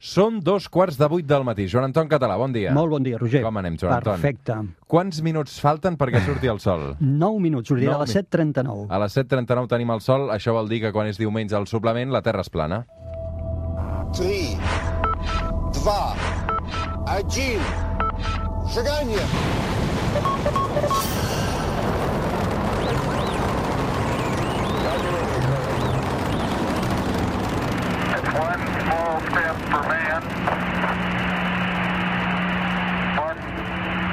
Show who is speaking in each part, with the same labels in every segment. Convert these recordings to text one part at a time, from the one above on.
Speaker 1: Són dos quarts de vuit del matí. Joan Anton Català, bon dia.
Speaker 2: Molt bon dia, Roger.
Speaker 1: Com anem, Joan Anton?
Speaker 2: Perfecte.
Speaker 1: Quants minuts falten perquè surti el sol?
Speaker 2: 9 minuts, sortirà a les 7.39.
Speaker 1: A les 7.39 tenim el sol, això vol dir que quan és diumenge al suplement la Terra és plana.
Speaker 3: 3, 2, 1,
Speaker 4: seganya! For man, one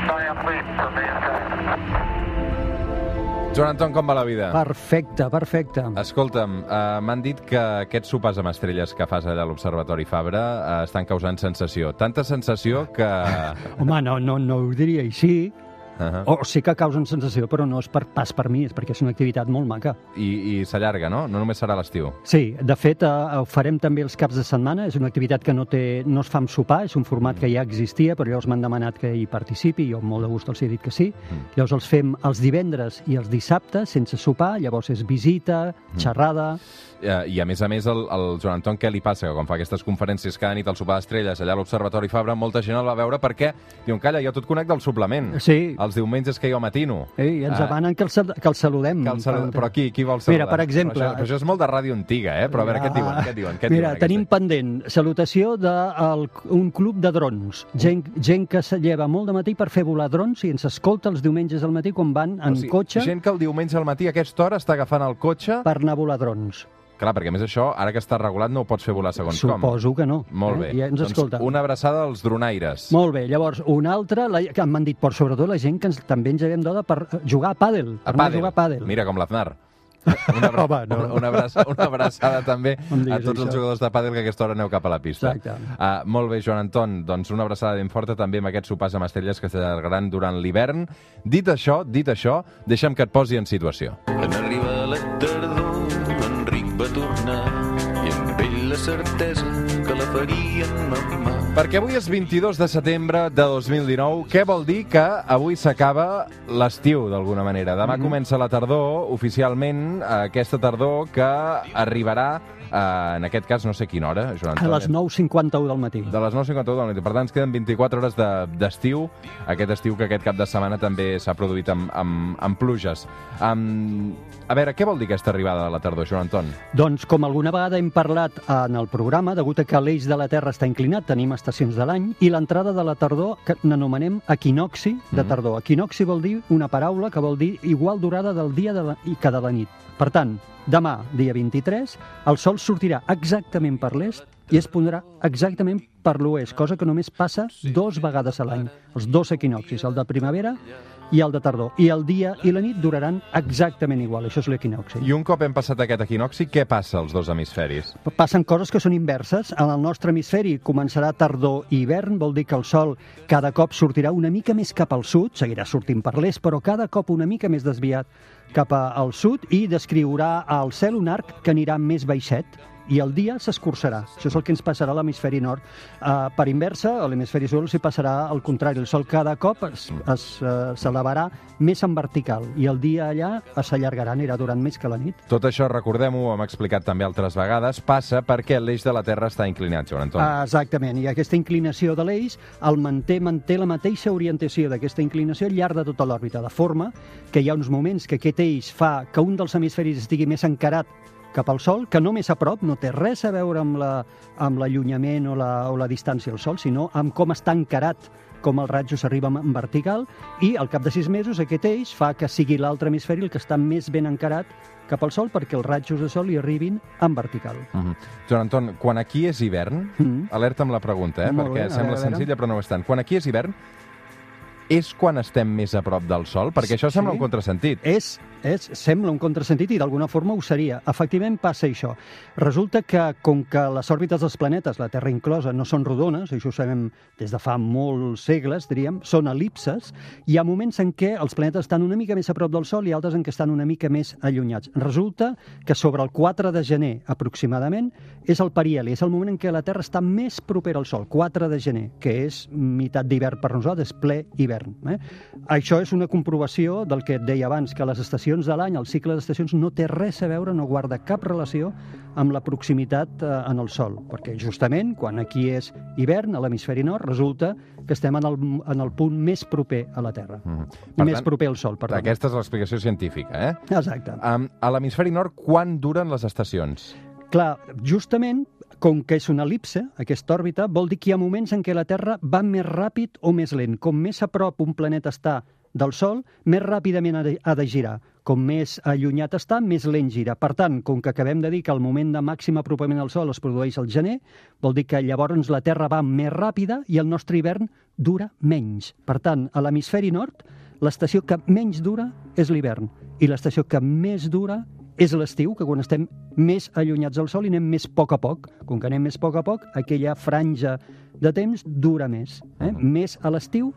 Speaker 4: giant leap for mankind.
Speaker 1: Joan Anton, com va la vida?
Speaker 2: Perfecte, perfecte.
Speaker 1: Escolta'm, uh, m'han dit que aquests sopars amb estrelles que fas allà a l'Observatori Fabra uh, estan causant sensació. Tanta sensació que...
Speaker 2: Home, no, no, no ho diria així.
Speaker 1: Uh -huh.
Speaker 2: O sí que causen sensació, però no és per, pas per mi, és perquè és una activitat molt maca.
Speaker 1: I, i s'allarga, no? No només serà l'estiu.
Speaker 2: Sí, de fet, eh, ho farem també els caps de setmana. És una activitat que no, té, no es fa amb sopar, és un format que ja existia, però llavors m'han demanat que hi participi, jo amb molt de gust els he dit que sí.
Speaker 1: Mm.
Speaker 2: Llavors els fem els divendres i els dissabtes, sense sopar, llavors és visita, xerrada...
Speaker 1: Uh, I a més a més, el, el Joan Anton, què li passa? Que quan fa aquestes conferències cada nit al sopar d'estrelles allà a l'Observatori Fabra, molta gent el va veure perquè diuen, calla, jo tot conec del suplement.
Speaker 2: Sí,
Speaker 1: Els diumenges que jo matino.
Speaker 2: Ei, ens
Speaker 1: Ah.
Speaker 2: demanen que el, sal- que el saludem.
Speaker 1: Que el salu... Però qui, qui vol
Speaker 2: Mira,
Speaker 1: saludar?
Speaker 2: per exemple-
Speaker 1: Però això, però això és molt de ràdio antiga, eh? Però a veure, què et diuen? Què et diuen? Què
Speaker 2: Mira,
Speaker 1: diuen,
Speaker 2: tenim
Speaker 1: aquesta?
Speaker 2: pendent salutació d'un club de drons. Gent, gent que se lleva molt de matí per fer volar drons i ens escolta els diumenges al matí quan van en
Speaker 1: O sigui,
Speaker 2: cotxe
Speaker 1: Gent que el diumenge al matí a aquesta hora està agafant el cotxe...
Speaker 2: per anar a volar drons.
Speaker 1: Clar, perquè a més això, ara que està regulat, no ho pots fer volar segons com.
Speaker 2: Suposo que no.
Speaker 1: Molt bé.
Speaker 2: Eh? Ja ens
Speaker 1: doncs
Speaker 2: escolta.
Speaker 1: una abraçada als dronaires.
Speaker 2: Molt bé, llavors, una altra, la, que m'han dit, per sobretot la gent que ens, també ens llevem d'hora per jugar a pàdel.
Speaker 1: A
Speaker 2: per
Speaker 1: pàdel.
Speaker 2: jugar a pàdel.
Speaker 1: Mira, com l'Aznar. Una, abra...
Speaker 2: Home, no.
Speaker 1: una, abraçada, una abraçada també a tots els
Speaker 2: això.
Speaker 1: jugadors de pàdel que a aquesta hora aneu cap a la pista.
Speaker 2: Exacte.
Speaker 1: Uh, molt bé, Joan Anton, doncs una abraçada ben forta també amb aquests sopars amb estrelles que s'allargaran durant l'hivern. Dit això, dit això, deixa'm que et posi en situació.
Speaker 5: En arribar la tardor, certesa que la farien mamar.
Speaker 1: Perquè avui és 22 de setembre de 2019, què vol dir que avui s'acaba l'estiu, d'alguna manera. Demà
Speaker 2: Mhm.
Speaker 1: comença la tardor, oficialment, eh, aquesta tardor que arribarà, eh, en aquest cas, no sé quina hora, Joan
Speaker 2: A
Speaker 1: Anton.
Speaker 2: les 9.51 del matí.
Speaker 1: De les 9.51 del matí. Per tant, ens queden 24 hores de- d'estiu, aquest estiu que aquest cap de setmana també s'ha produït amb, amb, amb pluges. Um, a veure, què vol dir aquesta arribada de la tardor, Joan Anton?
Speaker 2: Doncs, com alguna vegada hem parlat en el programa, degut a que l'eix de la Terra està inclinat, tenim estacions de l'any, i l'entrada de la tardor, que n'anomenem equinoxi de
Speaker 1: Mhm.
Speaker 2: tardor. Equinoxi vol dir una paraula que vol dir igual durada del dia de la, i que de la nit. Per tant, demà, dia 23, el sol sortirà exactament per l'est i es pondrà exactament per l'oest, cosa que només passa dos vegades a l'any. Els dos equinoxis, el de primavera i el de tardor. I el dia i la nit duraran exactament igual. Això és l'equinoxi.
Speaker 1: I un cop hem passat aquest equinoxi, què passa als dos hemisferis?
Speaker 2: passen coses que són inverses. En el nostre hemisferi començarà tardor i hivern, vol dir que el sol cada cop sortirà una mica més cap al sud, seguirà sortint per l'est, però cada cop una mica més desviat cap al sud i descriurà al cel un arc que anirà més baixet i el dia s'escurçarà. Això és el que ens passarà a l'hemisferi nord. Uh, per inversa, a l'hemisferi sud s'hi passarà el contrari. El sol cada cop es- es, uh, s'elevarà més en vertical i el dia allà s'allargarà, anirà durant més que la nit.
Speaker 1: Tot això, recordem-ho, ho hem explicat també altres vegades, passa perquè l'eix de la Terra està inclinat, Joan Anton.
Speaker 2: Ah, Exactament, i aquesta inclinació de l'eix el manté, manté la mateixa orientació d'aquesta inclinació al llarg de tota l'òrbita, de forma que hi ha uns moments que aquest eix fa que un dels hemisferis estigui més encarat cap al Sol, que no més a prop, no té res a veure amb la- amb l'allunyament la, o, la, o la distància al Sol, sinó amb com està encarat com el ratjo s'arriba en vertical i al cap de sis mesos aquest eix fa que sigui l'altre hemisferi el que està més ben encarat cap al Sol perquè els ratjos de Sol hi arribin en vertical.
Speaker 1: Uh -huh. Joan Anton, quan aquí és hivern,
Speaker 2: Mm.
Speaker 1: alerta amb la pregunta, eh?
Speaker 2: Molt
Speaker 1: perquè
Speaker 2: bé,
Speaker 1: sembla
Speaker 2: veure,
Speaker 1: senzilla però no ho és tant. Quan aquí és hivern, és quan estem més a prop del Sol? Perquè això sembla
Speaker 2: Sí.
Speaker 1: un contrasentit.
Speaker 2: És, és, sembla un contrasentit i d'alguna forma ho seria. Efectivament passa això. Resulta que com que les òrbites dels planetes, la Terra inclosa, no són rodones, això ho sabem des de fa molts segles, diríem, són elipses, hi ha moments en què els planetes estan una mica més a prop del Sol i altres en què estan una mica més allunyats. Resulta que sobre el 4 de gener, aproximadament, és el perieli, és el moment en què la Terra està més propera al Sol, 4 de gener, que és meitat d'hivern per nosaltres, ple hivern. Eh? Això és una comprovació del que et deia abans, que les estacions estacions de l'any, el cicle d'estacions, no té res a veure, no guarda cap relació amb la proximitat eh, en el Sol, perquè justament quan aquí és hivern, a l'hemisferi nord, resulta que estem en el, en el punt més proper a la Terra. Per més proper al Sol, perdó.
Speaker 1: Aquesta és l'explicació científica, eh?
Speaker 2: Exacte.
Speaker 1: Um, a l'hemisferi nord, quan duren les estacions?
Speaker 2: Clar, justament, com que és una elipse, aquesta òrbita, vol dir que hi ha moments en què la Terra va més ràpid o més lent. Com més a prop un planeta està del Sol, més ràpidament ha de, girar. Com més allunyat està, més lent gira. Per tant, com que acabem de dir que el moment de màxim apropament al Sol es produeix al gener, vol dir que llavors la Terra va més ràpida i el nostre hivern dura menys. Per tant, a l'hemisferi nord, l'estació que menys dura és l'hivern i l'estació que més dura és l'estiu, que quan estem més allunyats del Sol i anem més a poc a poc. Com que anem més a poc a poc, aquella franja de temps dura més. Eh? Més a l'estiu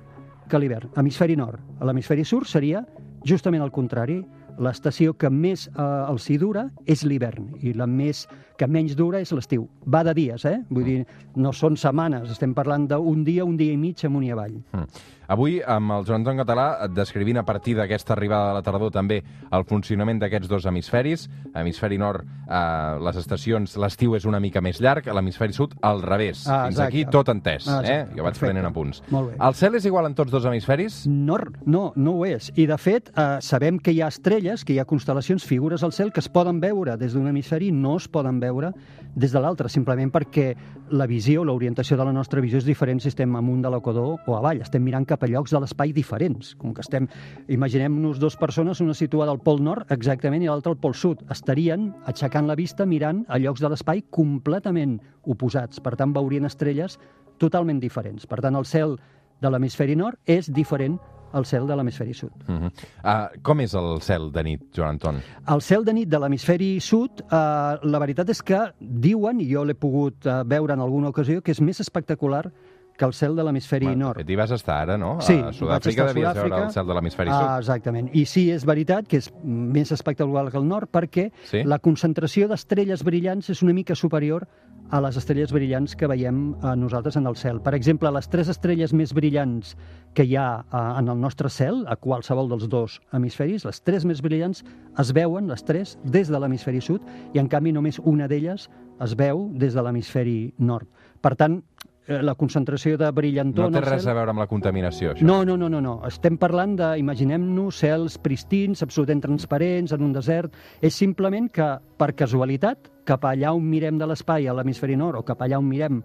Speaker 2: que l'hivern. Hemisferi nord. A l'hemisferi sud seria justament el contrari. L'estació que més eh, els hi dura és l'hivern i la més que menys dura és l'estiu. Va de dies, eh? Vull dir, no són setmanes, estem parlant d'un dia, un dia i mig amunt i avall.
Speaker 1: Mm. Avui, amb el Joan Anton Català, descrivint a partir d'aquesta arribada de la tardor també el funcionament d'aquests dos hemisferis. A l'hemisferi nord, eh, les estacions, l'estiu és una mica més llarg, a l'hemisferi sud, al revés.
Speaker 2: Ah,
Speaker 1: Fins
Speaker 2: exacte.
Speaker 1: aquí tot entès,
Speaker 2: Ah,
Speaker 1: eh? Jo vaig
Speaker 2: perfecte.
Speaker 1: prenent apunts. El cel és igual en tots dos hemisferis?
Speaker 2: No, no, no ho és. I, de fet, eh, sabem que hi ha estrelles, que hi ha constel·lacions, figures al cel que es poden veure des d'un hemisferi no es poden veure des de l'altre, simplement perquè la visió, l'orientació de la nostra visió és diferent si estem amunt de l'equador o avall. Estem mirant cap a llocs de l'espai diferents. Com que estem... Imaginem-nos dues persones, una situada al pol nord exactament i l'altra al pol sud. Estarien aixecant la vista mirant a llocs de l'espai completament oposats. Per tant, veurien estrelles totalment diferents. Per tant, el cel de l'hemisferi nord és diferent al cel de l'hemisferi sud.
Speaker 1: Uh -huh. uh, com és el cel de nit, Joan Anton?
Speaker 2: El cel de nit de l'hemisferi sud, eh, la veritat és que diuen, i jo l'he pogut eh, veure en alguna ocasió, que és més espectacular que el cel de l'hemisferi
Speaker 1: Bueno,
Speaker 2: nord.
Speaker 1: fet, hi vas estar ara, no?
Speaker 2: Sí,
Speaker 1: a Sud-àfrica devies veure
Speaker 2: Sud-àfrica.
Speaker 1: el cel de l'hemisferi
Speaker 2: Ah,
Speaker 1: sud.
Speaker 2: exactament. I sí, és veritat que és més espectacular que el nord perquè
Speaker 1: Sí?
Speaker 2: la concentració d'estrelles brillants és una mica superior a les estrelles brillants que veiem a nosaltres en el cel. Per exemple, les tres estrelles més brillants que hi ha eh, en el nostre cel, a qualsevol dels dos hemisferis, les tres més brillants es veuen, les tres, des de l'hemisferi sud, i en canvi només una d'elles es veu des de l'hemisferi nord. Per tant, eh, la concentració de brillantor
Speaker 1: No té res
Speaker 2: cel...
Speaker 1: a veure amb la contaminació, això.
Speaker 2: No, no, no, no, no. Estem parlant de, imaginem-nos, cels pristins, absolutament transparents, en un desert. És simplement que, per casualitat, cap allà on mirem de l'espai a l'hemisferi nord o cap allà on mirem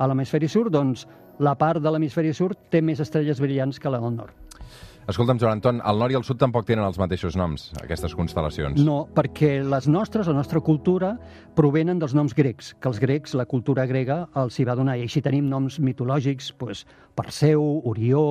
Speaker 2: a l'hemisferi sud, doncs la part de l'hemisferi sud té més estrelles brillants que la del nord.
Speaker 1: Escolta'm, Joan Anton, el nord i el sud tampoc tenen els mateixos noms, aquestes constel·lacions.
Speaker 2: No, perquè les nostres, la nostra cultura, provenen dels noms grecs, que els grecs, la cultura grega, els hi va donar. I així tenim noms mitològics, doncs, Perseu, Orió,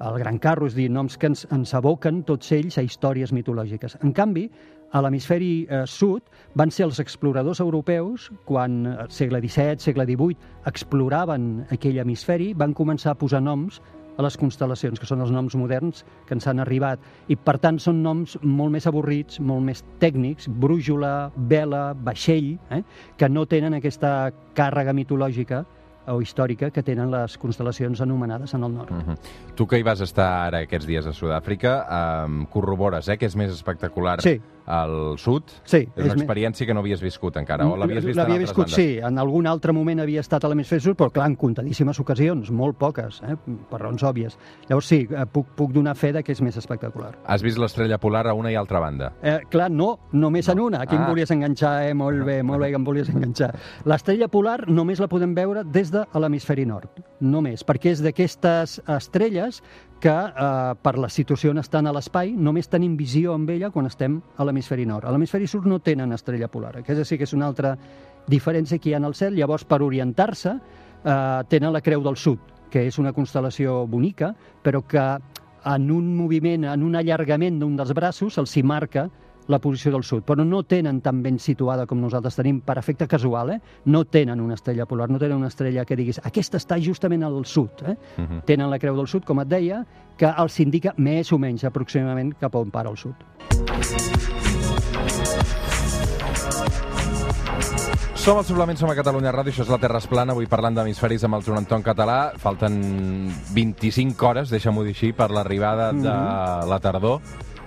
Speaker 2: el Gran Carro, és dir, noms que ens, ens aboquen tots ells a històries mitològiques. En canvi, a l'hemisferi eh, sud van ser els exploradors europeus, quan al segle XVII, segle XVIII, exploraven aquell hemisferi, van començar a posar noms a les constel·lacions, que són els noms moderns que ens han arribat. I, per tant, són noms molt més avorrits, molt més tècnics, brújula, vela, vaixell, eh? que no tenen aquesta càrrega mitològica o històrica que tenen les constel·lacions anomenades en el nord.
Speaker 1: Uh -huh. Tu que hi vas estar ara aquests dies a Sud-àfrica, um, corrobores eh, que és més espectacular
Speaker 2: Sí.
Speaker 1: Al sud?
Speaker 2: Sí,
Speaker 1: És una experiència que no havies viscut encara, o l'havies vist en
Speaker 2: L'havia
Speaker 1: altres
Speaker 2: viscut,
Speaker 1: bandes?
Speaker 2: sí. En algun altre moment havia estat a l'hemisferi sud, però clar, en comptadíssimes ocasions, molt poques, eh? per raons òbvies. Llavors sí, eh, puc, puc donar fe de que és més espectacular.
Speaker 1: Has vist l'estrella polar a una i altra banda?
Speaker 2: Eh, clar, no, només en una. Aquí
Speaker 1: Ah.
Speaker 2: em volies enganxar, eh? Molt bé, molt bé que em volies enganxar. L'estrella polar només la podem veure des de l'hemisferi nord. Només, perquè és d'aquestes estrelles que, eh, per la situació on estan a l'espai, només tenim visió amb ella quan estem a l'hemisferi nord. A l'hemisferi sud no tenen estrella polar. Aquesta sí que és una altra diferència que hi ha en el cel. Llavors, per orientar-se, eh, tenen la Creu del Sud, que és una constel·lació bonica, però que en un moviment, en un allargament d'un dels braços, els hi marca la posició del sud, però no tenen tan ben situada com nosaltres tenim per efecte casual, eh? no tenen una estrella polar, no tenen una estrella que diguis aquesta està justament al sud. Eh?
Speaker 1: Uh -huh.
Speaker 2: Tenen la Creu del Sud, com et deia, que els indica més o menys aproximadament cap a on para el sud.
Speaker 1: Som al Suplement, som a Catalunya Ràdio, això és la Terra es plana, avui parlant d'hemisferis amb el Joan Anton Català. Falten 25 hores, deixa-m'ho dir així, per l'arribada de
Speaker 2: Mhm.
Speaker 1: la tardor.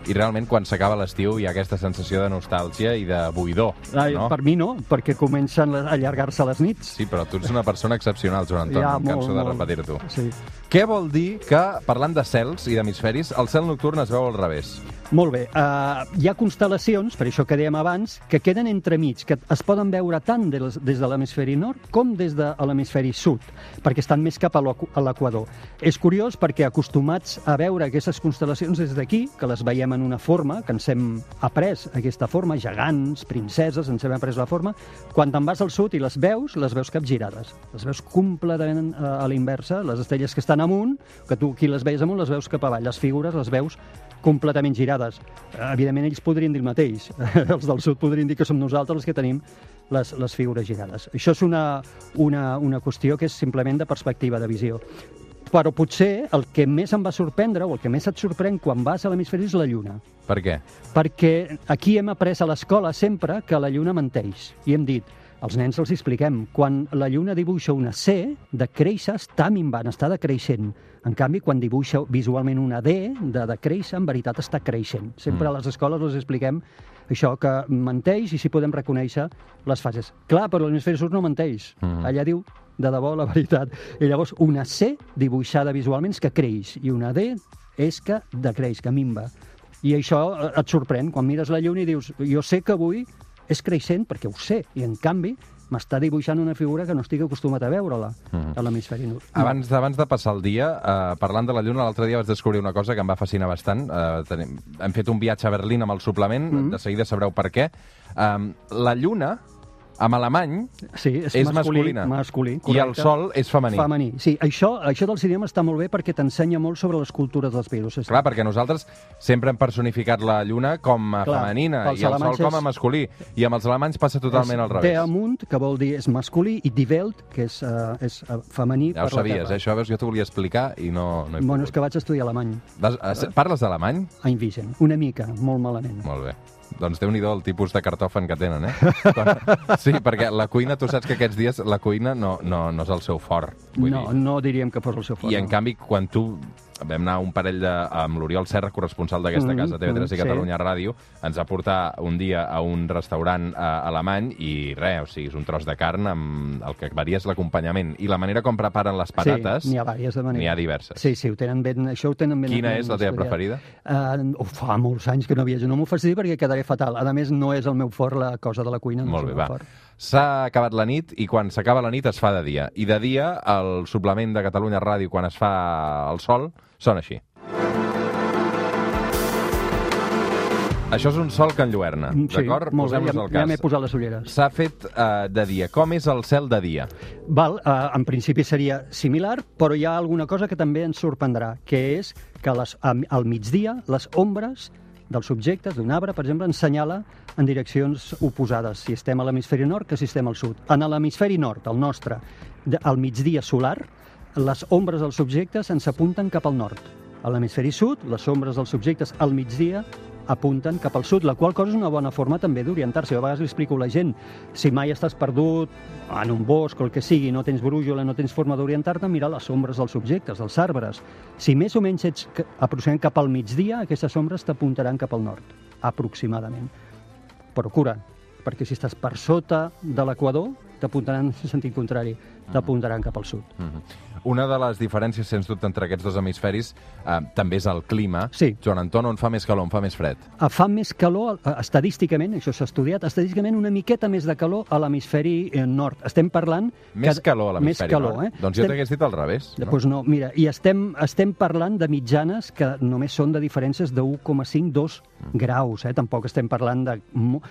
Speaker 1: I realment quan s'acaba l'estiu hi ha aquesta sensació de nostàlgia i de buidor,
Speaker 2: Ai,
Speaker 1: no?
Speaker 2: Per mi no, perquè comencen a allargar-se les nits.
Speaker 1: Sí, però tu ets una persona excepcional, Joan Anton,
Speaker 2: Ja,
Speaker 1: em
Speaker 2: molt,
Speaker 1: canso de
Speaker 2: molt.
Speaker 1: repetir-t'ho.
Speaker 2: Sí.
Speaker 1: Què vol dir que, parlant de cels i d'hemisferis, el cel nocturn es veu al revés?
Speaker 2: Molt bé. Uh, hi ha constel·lacions, per això que dèiem abans, que queden entremig, que es poden veure tant des de l'hemisferi nord com des de l'hemisferi sud, perquè estan més cap a l'equador. És curiós perquè acostumats a veure aquestes constel·lacions des d'aquí, que les veiem en una forma, que ens hem après aquesta forma, gegants, princeses, ens hem après la forma, quan te'n vas al sud i les veus, les veus capgirades. Les veus completament eh, a l'inversa, les estrelles que estan amunt, que tu aquí les veies amunt, les veus cap avall, les figures les veus completament girades. Eh, Evidentment, ells podrien dir el mateix. Els del sud podrien dir que som nosaltres els que tenim les, les figures girades. Això és una, una, una qüestió que és simplement de perspectiva, de visió. Però potser el que més em va sorprendre, o el que més et sorprèn quan vas a l'hemisferi és la Lluna.
Speaker 1: Per què?
Speaker 2: Perquè aquí hem après a l'escola sempre que la Lluna menteix. I hem dit, als nens els expliquem, quan la Lluna dibuixa una C, de créixer està minvant, està decreixent. En canvi, quan dibuixa visualment una D, de decréixer, en veritat està creixent. Sempre
Speaker 1: Mm.
Speaker 2: a les escoles els expliquem això, que menteix i si podem reconèixer les fases. Clar, però l'hemisferi sud no menteix.
Speaker 1: Mhm.
Speaker 2: Allà diu de debò la veritat. I llavors una C dibuixada visualment és que creix i una D és que decreix, que minva. I això et sorprèn quan mires la lluna i dius jo sé que avui és creixent perquè ho sé i en canvi m'està dibuixant una figura que no estic acostumat a veure-la
Speaker 1: Mhm.
Speaker 2: a l'hemisferi nord.
Speaker 1: Abans, abans de passar el dia, eh, parlant de la Lluna, l'altre dia vaig descobrir una cosa que em va fascinar bastant. Eh, tenim, hem fet un viatge a Berlín amb el suplement,
Speaker 2: Mhm.
Speaker 1: de seguida sabreu per què. Eh, la Lluna, en alemany,
Speaker 2: Sí, és,
Speaker 1: és
Speaker 2: masculí,
Speaker 1: masculina.
Speaker 2: masculí
Speaker 1: i el
Speaker 2: correcte.
Speaker 1: Sol és femení.
Speaker 2: Femení. Sí, això, això del cinema està molt bé perquè t'ensenya molt sobre les cultures dels països.
Speaker 1: Clar, perquè nosaltres sempre hem personificat la Lluna com a
Speaker 2: Clar,
Speaker 1: femenina i el Sol
Speaker 2: alemanys
Speaker 1: com a
Speaker 2: és-
Speaker 1: masculí. I amb els alemanys passa totalment al revés.
Speaker 2: Deamunt, que vol dir és masculí, i Die Welt, que és, uh, és uh, femení
Speaker 1: Ja ho sabies, eh? això veus, jo t'ho volia explicar i no, no he
Speaker 2: Bueno,
Speaker 1: pogut.
Speaker 2: és que vaig estudiar alemany,
Speaker 1: Vas, eh, parles d'alemany?
Speaker 2: a Invisen. Una mica, molt malament.
Speaker 1: Molt bé. Doncs déu nhi el tipus de cartòfen que tenen, eh? Sí, perquè la cuina, tu saps que aquests dies la cuina no, no, no és el seu fort. Vull
Speaker 2: No,
Speaker 1: dir.
Speaker 2: no diríem que fos el seu fort.
Speaker 1: I en
Speaker 2: no.
Speaker 1: canvi, quan tu vam anar un parell de, amb l'Oriol Serra, corresponsal d'aquesta
Speaker 2: Mhm,
Speaker 1: casa, TV3
Speaker 2: mhm,
Speaker 1: i Catalunya Ràdio, ens va portar un dia a un restaurant eh, alemany i res, o sigui, és un tros de carn amb el que varia és l'acompanyament. I la manera com preparen les patates,
Speaker 2: Sí, n'hi ha diverses de maneres.
Speaker 1: n'hi ha diverses.
Speaker 2: Sí, sí, ho tenen ben, això ho tenen ben
Speaker 1: Quina
Speaker 2: ben
Speaker 1: és la teva preferida?
Speaker 2: Uh, fa molts anys que no viatjo. No m'ho faci dir perquè quedaré fatal. A més, no és el meu fort la cosa de la cuina. No
Speaker 1: Molt bé, va.
Speaker 2: fort.
Speaker 1: S'ha acabat la nit i quan s'acaba la nit es fa de dia. I de dia, el suplement de Catalunya Ràdio, quan es fa el sol, sona així. Això és un sol que enlluerna,
Speaker 2: Mm, Sí,
Speaker 1: d'acord?
Speaker 2: molt bé,
Speaker 1: Posem-nos
Speaker 2: ja, ja
Speaker 1: cas.
Speaker 2: m'he posat les ulleres.
Speaker 1: S'ha fet eh, de dia. Com és el cel de dia?
Speaker 2: Val, uh, en principi seria similar, però hi ha alguna cosa que també ens sorprendrà, que és que les, al migdia les ombres dels objectes d'un arbre, per exemple, ens senyala en direccions oposades, si estem a l'hemisferi nord que si estem al sud. En l'hemisferi nord, el nostre, al migdia solar, les ombres dels objectes ens apunten cap al nord. A l'hemisferi sud, les ombres dels objectes al migdia apunten cap al sud, la qual cosa és una bona forma també d'orientar-se. A vegades li explico a la gent, si mai estàs perdut en un bosc o el que sigui, no tens brújula, no tens forma d'orientar-te, mira les ombres dels objectes, dels arbres. Si més o menys ets aproximant cap al migdia, aquestes ombres t'apuntaran cap al nord, aproximadament. Però cura, perquè si estàs per sota de l'equador, t'apuntaran en sentit contrari, t'apuntaran cap al sud.
Speaker 1: Mhm. Una de les diferències, sens dubte, entre aquests dos hemisferis eh, també és el clima.
Speaker 2: Sí.
Speaker 1: Joan Anton, on fa més calor, on fa més fred?
Speaker 2: Eh, Fa més calor, eh, estadísticament, això s'ha estudiat, estadísticament una miqueta més de calor a l'hemisferi eh, nord. Estem parlant...
Speaker 1: Més
Speaker 2: que-
Speaker 1: calor a l'hemisferi nord.
Speaker 2: eh?
Speaker 1: Doncs jo
Speaker 2: Estem-
Speaker 1: t'hagués dit al revés.
Speaker 2: No? Doncs no, mira, i estem, estem parlant de mitjanes que només són de diferències de 1,5-2
Speaker 1: Mm.
Speaker 2: graus, eh? tampoc estem parlant de...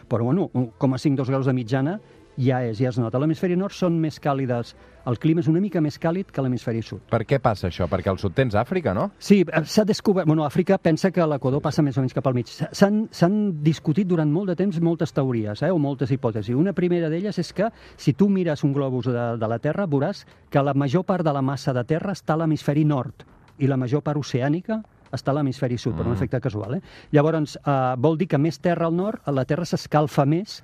Speaker 2: Però bueno, 1,5-2 graus de mitjana ja és, ja es nota. L'hemisferi nord són més càlides, el clima és una mica més càlid que l'hemisferi sud.
Speaker 1: Per què passa això? Perquè al sud tens Àfrica, no?
Speaker 2: Sí, eh, s'ha descobert... Bueno, Àfrica pensa que l'Equador passa més o menys cap al mig. S'han discutit durant molt de temps moltes teories, eh, o moltes hipòtesis. Una primera d'elles és que si tu mires un globus de, de la Terra, veuràs que la major part de la massa de Terra està a l'hemisferi nord i la major part oceànica està a l'hemisferi sud, per un
Speaker 1: Mm.
Speaker 2: efecte casual. Eh? Llavors, eh, vol dir que més terra al nord, la Terra s'escalfa més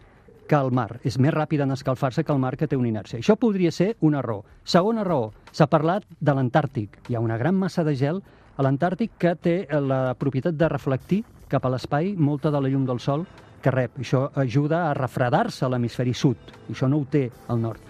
Speaker 2: que el mar. És més ràpid en escalfar-se que el mar que té una inèrcia. Això podria ser una raó. Segona raó, s'ha parlat de l'Antàrtic. Hi ha una gran massa de gel a l'Antàrtic que té la propietat de reflectir cap a l'espai molta de la llum del sol que rep. Això ajuda a refredar-se l'hemisferi sud. Això no ho té al nord.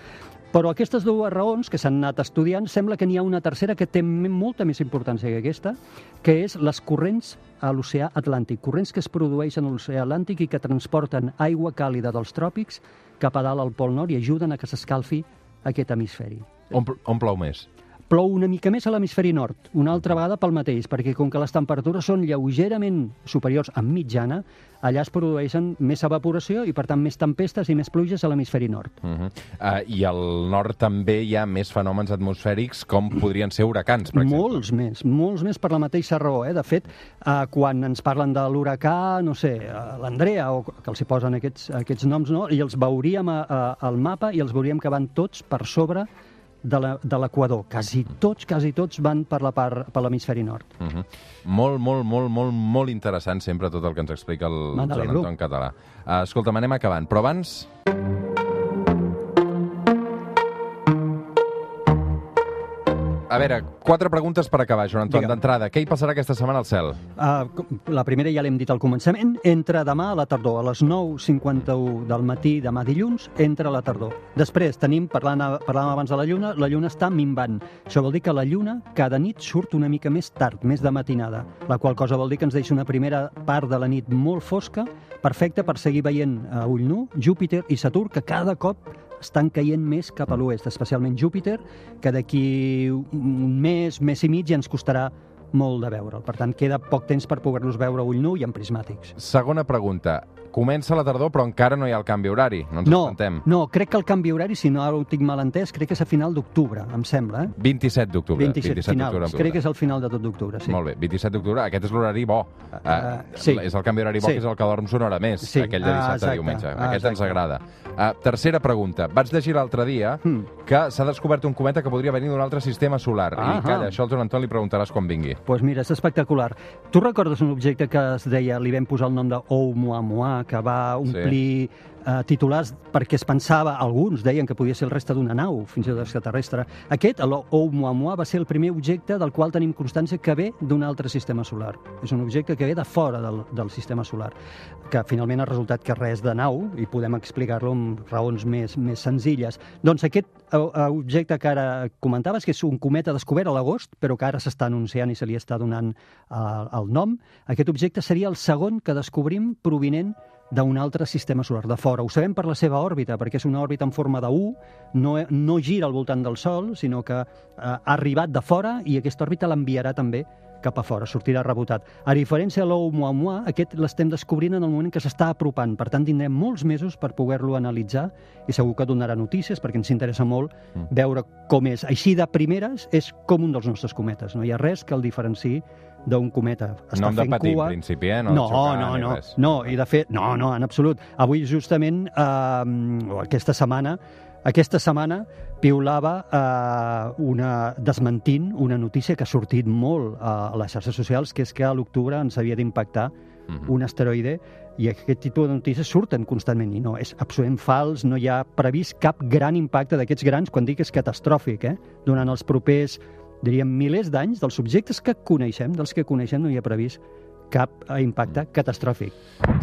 Speaker 2: Però aquestes dues raons que s'han anat estudiant, sembla que n'hi ha una tercera que té molta més importància que aquesta, que és les corrents a l'oceà Atlàntic. Corrents que es produeixen a l'oceà Atlàntic i que transporten aigua càlida dels tròpics cap a dalt al Pol Nord i ajuden a que s'escalfi aquest hemisferi.
Speaker 1: On, on plou més?
Speaker 2: Plou una mica més a l'hemisferi nord, una altra vegada pel mateix, perquè com que les temperatures són lleugerament superiors a mitjana, allà es produeixen més evaporació i, per tant, més tempestes i més pluges a l'hemisferi nord.
Speaker 1: Uh -huh. uh, I al nord també hi ha més fenòmens atmosfèrics com podrien ser huracans, per exemple.
Speaker 2: Molts més, molts més per la mateixa raó. Eh? De fet, eh, quan ens parlen de l'huracà, no sé, eh, l'Andrea, o que els hi posen aquests, aquests noms, no? i els veuríem a, a, al mapa i els veuríem que van tots per sobre de l'equador. Quasi tots, quasi tots van per la part per l'hemisferi nord.
Speaker 1: Uh -huh. Molt, molt, molt, molt, molt interessant sempre tot el que ens explica el Joan. Anton Català. Uh, escolta'm, anem acabant, però abans... A veure, quatre preguntes per acabar, Joan Anton. D'entrada, què hi passarà aquesta setmana al cel?
Speaker 2: Uh, la primera ja l'hem dit al començament, entra demà a la tardor, a les 9.51 del matí, demà dilluns, entra a la tardor. Després tenim, parlant, parlàvem abans de la Lluna, la Lluna està minvant. Això vol dir que la Lluna cada nit surt una mica més tard, més de matinada, la qual cosa vol dir que ens deixa una primera part de la nit molt fosca, perfecta per seguir veient a ull nu Júpiter i Saturn, que cada cop estan caient més cap a l'oest, especialment Júpiter, que d'aquí un mes, mes i mig ja ens costarà molt de veure'l. Per tant, queda poc temps per poder-los veure ull nu i en prismàtics.
Speaker 1: Segona pregunta. Comença la tardor, però encara no hi ha el canvi horari. No ens
Speaker 2: No,
Speaker 1: espantem.
Speaker 2: no, crec que el canvi horari, si no ara ho tinc mal entès, crec que és a final d'octubre, em sembla. Eh?
Speaker 1: 27 d'octubre.
Speaker 2: 27, final. Crec que és el final de tot d'octubre, sí.
Speaker 1: Molt bé, 27 d'octubre. Aquest és l'horari bo. Uh,
Speaker 2: sí.
Speaker 1: És el canvi horari bo,
Speaker 2: Sí.
Speaker 1: que és el que dorms una hora més,
Speaker 2: Sí.
Speaker 1: aquell de
Speaker 2: Ah,
Speaker 1: dissabte a
Speaker 2: exacte.
Speaker 1: diumenge.
Speaker 2: Ah,
Speaker 1: Aquest ens
Speaker 2: exacte.
Speaker 1: agrada. Uh, tercera pregunta. Vaig llegir l'altre dia
Speaker 2: Hmm.
Speaker 1: que s'ha descobert un cometa que podria venir d'un altre sistema solar. I
Speaker 2: Ahà.
Speaker 1: calla, això al Joan Anton li preguntaràs quan vingui.
Speaker 2: Doncs pues mira, és espectacular. Tu recordes un objecte que es deia, li vam posar el nom de Oumuamua, que va omplir eh, titulars perquè es pensava, alguns deien que podia ser el reste d'una nau, fins i tot extraterrestre. Aquest, l'Oumuamua, va ser el primer objecte del qual tenim constància que ve d'un altre sistema solar. És un objecte que ve de fora del, del sistema solar, que finalment ha resultat que res de nau, i podem explicar-lo amb raons més, més senzilles. Doncs aquest eh, objecte que ara comentaves, que és un cometa descobert a l'agost, però que ara s'està anunciant i se li està donant eh, el nom, aquest objecte seria el segon que descobrim provinent d'un altre sistema solar de fora. Ho sabem per la seva òrbita, perquè és una òrbita en forma de U, no, no gira al voltant del Sol, sinó que eh, ha arribat de fora i aquesta òrbita l'enviarà també cap a fora, sortirà rebotat. A diferència de l'Oumuamua, aquest l'estem descobrint en el moment que s'està apropant, per tant tindrem molts mesos per poder-lo analitzar i segur que donarà notícies perquè ens interessa molt
Speaker 1: Mm.
Speaker 2: veure com és. Així de primeres és com un dels nostres cometes, no hi ha res que el diferenciï d'un cometa. Està
Speaker 1: no hem de patir,
Speaker 2: cua...
Speaker 1: en principi, eh?
Speaker 2: No, no, no,
Speaker 1: res.
Speaker 2: no, i de fet, no, no, en absolut. Avui justament, eh, aquesta setmana, aquesta setmana piulava eh, una, desmentint una notícia que ha sortit molt a les xarxes socials, que és que a l'octubre ens havia d'impactar
Speaker 1: Mhm.
Speaker 2: un asteroide i aquest tipus de notícies surten constantment i no, és absolutament fals, no hi ha previst cap gran impacte d'aquests grans, quan dic és catastròfic, eh? durant els propers diríem milers d'anys dels subjectes que coneixem, dels que coneixem no hi ha previst cap eh, impacte catastròfic.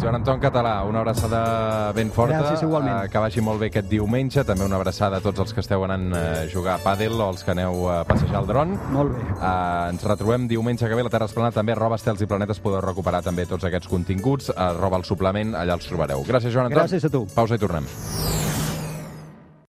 Speaker 1: Joan Anton Català, una abraçada ben forta.
Speaker 2: Gràcies, igualment.
Speaker 1: Eh, que vagi molt bé aquest diumenge. També una abraçada a tots els que esteu anant a jugar a pàdel o els que aneu a passejar el dron.
Speaker 2: Molt bé.
Speaker 1: Uh, ens retrobem diumenge que ve a la Terra Esplana també arroba estels i planetes podeu recuperar també tots aquests continguts arroba el suplement, allà els trobareu gràcies Joan Anton
Speaker 2: Gràcies a tu.
Speaker 1: pausa i tornem